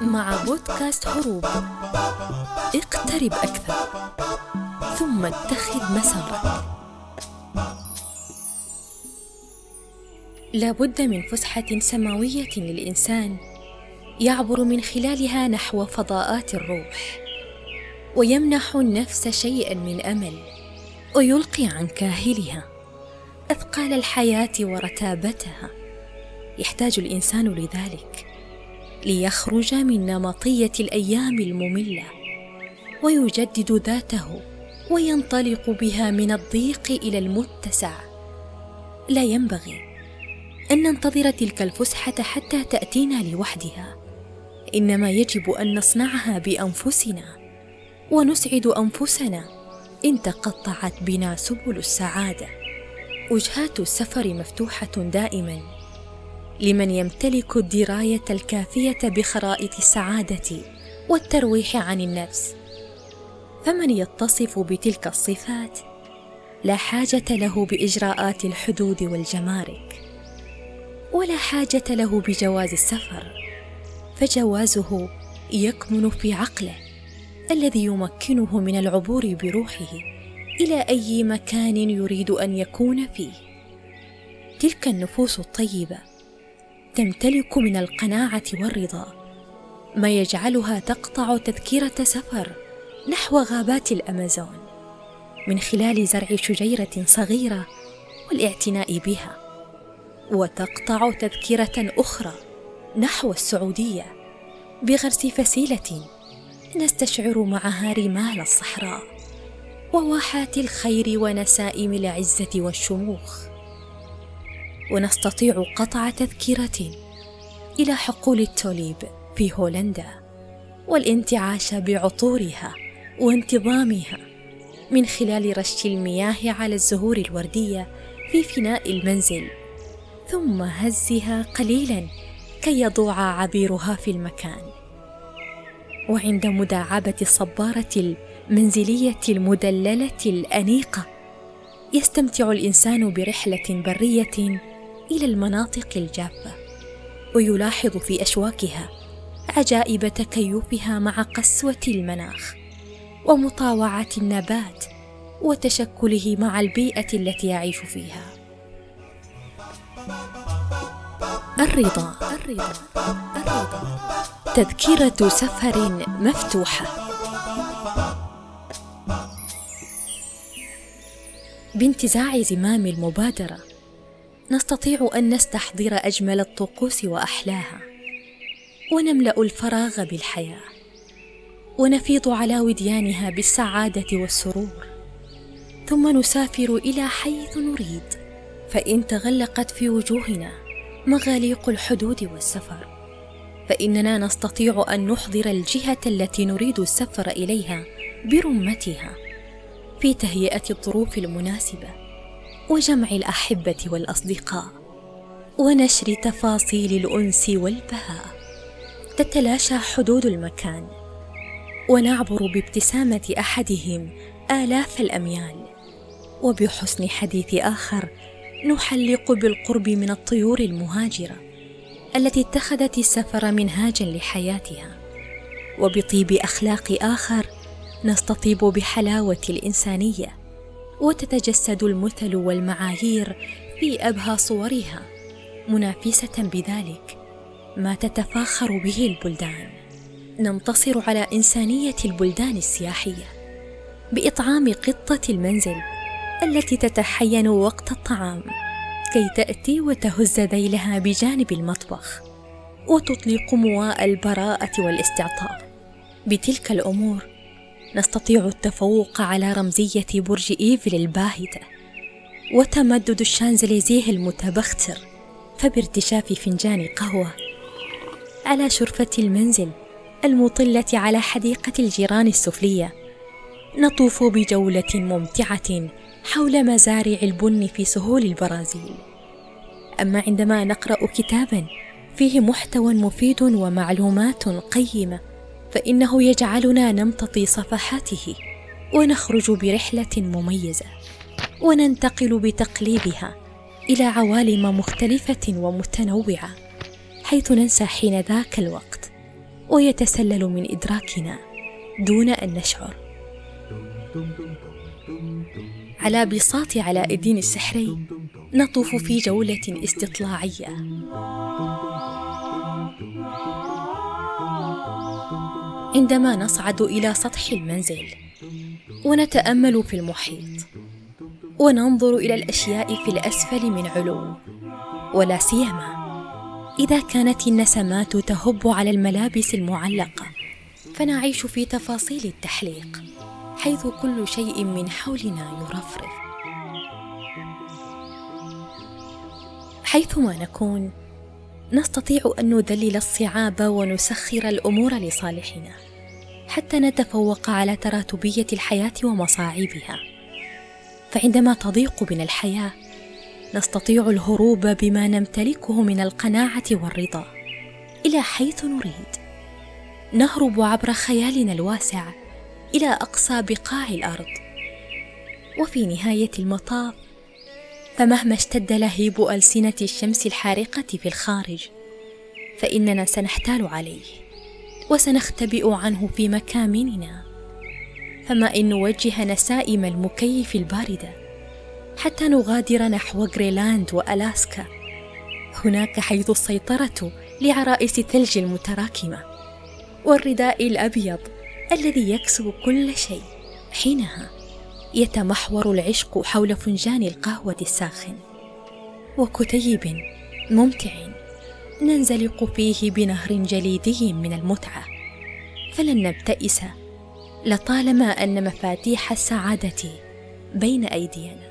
مع بودكاست هروب اقترب أكثر. ثم اتخذ مسارك. لا بد من فسحة سماوية للإنسان يعبر من خلالها نحو فضاءات الروح ويمنح النفس شيئا من أمل ويلقي عن كاهلها أثقال الحياة ورتابتها. يحتاج الإنسان لذلك ليخرج من نمطية الأيام المملة ويجدد ذاته وينطلق بها من الضيق إلى المتسع. لا ينبغي أن ننتظر تلك الفسحة حتى تأتينا لوحدها إنما يجب أن نصنعها بأنفسنا ونسعد أنفسنا إن تقطعت بنا سبل السعادة. وجهات السفر مفتوحة دائما. لمن يمتلك الدراية الكافية بخرائط السعادة والترويح عن النفس. فمن يتصف بتلك الصفات؟ لا حاجة له بإجراءات الحدود والجمارك. ولا حاجة له بجواز السفر. فجوازه يكمن في عقله الذي يمكنه من العبور بروحه إلى أي مكان يريد أن يكون فيه. تلك النفوس الطيبة تمتلك من القناعة والرضا. ما يجعلها تقطع تذكرة سفر نحو غابات الأمازون. من خلال زرع شجيرة صغيرة والاعتناء بها. وتقطع تذكرة أخرى نحو السعودية بغرس فسيلة نستشعر معها رمال الصحراء وواحات الخير ونسائم العزة والشموخ. ونستطيع قطع تذكره إلى حقول التوليب في هولندا والانتعاش بعطورها وانتظامها من خلال رش المياه على الزهور الوردية في فناء المنزل ثم هزها قليلا كي يضوع عبيرها في المكان. وعند مداعبة الصبارة المنزلية المدللة الأنيقة يستمتع الإنسان برحلة برية إلى المناطق الجافة ويلاحظ في أشواكها عجائب تكيفها مع قسوة المناخ ومطاوعه النبات وتشكله مع البيئة التي يعيش فيها. الرضا الرضا الرضا تذكرة سفر مفتوحة. بانتزاع زمام المبادرة. نستطيع أن نستحضر أجمل الطقوس وأحلاها. ونملأ الفراغ بالحياة. ونفيض على وديانها بالسعادة والسرور. ثم نسافر إلى حيث نريد. فإن تغلقت في وجوهنا مغاليق الحدود والسفر. فإننا نستطيع أن نحضر الجهة التي نريد السفر إليها برمتها في تهيئة الظروف المناسبة. وجمع الأحبة والأصدقاء ونشر تفاصيل الأنس والبهاء. تتلاشى حدود المكان ونعبر بابتسامة أحدهم آلاف الأميال. وبحسن حديث آخر نحلق بالقرب من الطيور المهاجرة التي اتخذت السفر منهاجا لحياتها. وبطيب أخلاق آخر نستطيب بحلاوة الإنسانية وتتجسد المثل والمعايير في أبهى صورها منافسة بذلك ما تتفاخر به البلدان. ننتصر على إنسانية البلدان السياحية بإطعام قطة المنزل التي تتحين وقت الطعام كي تأتي وتهز ذيلها بجانب المطبخ وتطلق مواء البراءة والاستعطاء. بتلك الأمور نستطيع التفوق على رمزية برج إيفل الباهتة وتمدد الشانزليزيه المتبختر فبارتشاف فنجان قهوة على شرفة المنزل المطلة على حديقة الجيران السفلية. نطوف بجولة ممتعة حول مزارع البن في سهول البرازيل. أما عندما نقرأ كتابا فيه محتوى مفيد ومعلومات قيمة فإنه يجعلنا نمتطي صفحاته ونخرج برحلة مميزة وننتقل بتقليبها إلى عوالم مختلفة ومتنوعة حيث ننسى حين ذاك الوقت ويتسلل من إدراكنا دون أن نشعر. على بساط علاء الدين السحري نطوف في جولة استطلاعية. عندما نصعد إلى سطح المنزل ونتأمل في المحيط وننظر إلى الأشياء في الأسفل من علو ولا سيما إذا كانت النسمات تهب على الملابس المعلقة فنعيش في تفاصيل التحليق حيث كل شيء من حولنا يرفرف. حيثما نكون نستطيع أن نذلل الصعاب ونسخر الأمور لصالحنا. حتى نتفوق على تراتبية الحياة ومصاعبها. فعندما تضيق بنا الحياة نستطيع الهروب بما نمتلكه من القناعة والرضا إلى حيث نريد. نهرب عبر خيالنا الواسع إلى أقصى بقاع الأرض. وفي نهاية المطاف فمهما اشتد لهيب ألسنة الشمس الحارقة في الخارج فإننا سنحتال عليه. وسنختبئ عنه في مكامننا. فما إن نوجه نسائم المكيف الباردة حتى نغادر نحو غريلاند وألاسكا. هناك حيث السيطرة لعرائس الثلج المتراكمة والرداء الأبيض الذي يكسو كل شيء. حينها يتمحور العشق حول فنجان القهوة الساخن وكتيب ممتع. ننزلق فيه بنهر جليدي من المتعة. فلن نبتئس لطالما أن مفاتيح السعاده بين أيدينا.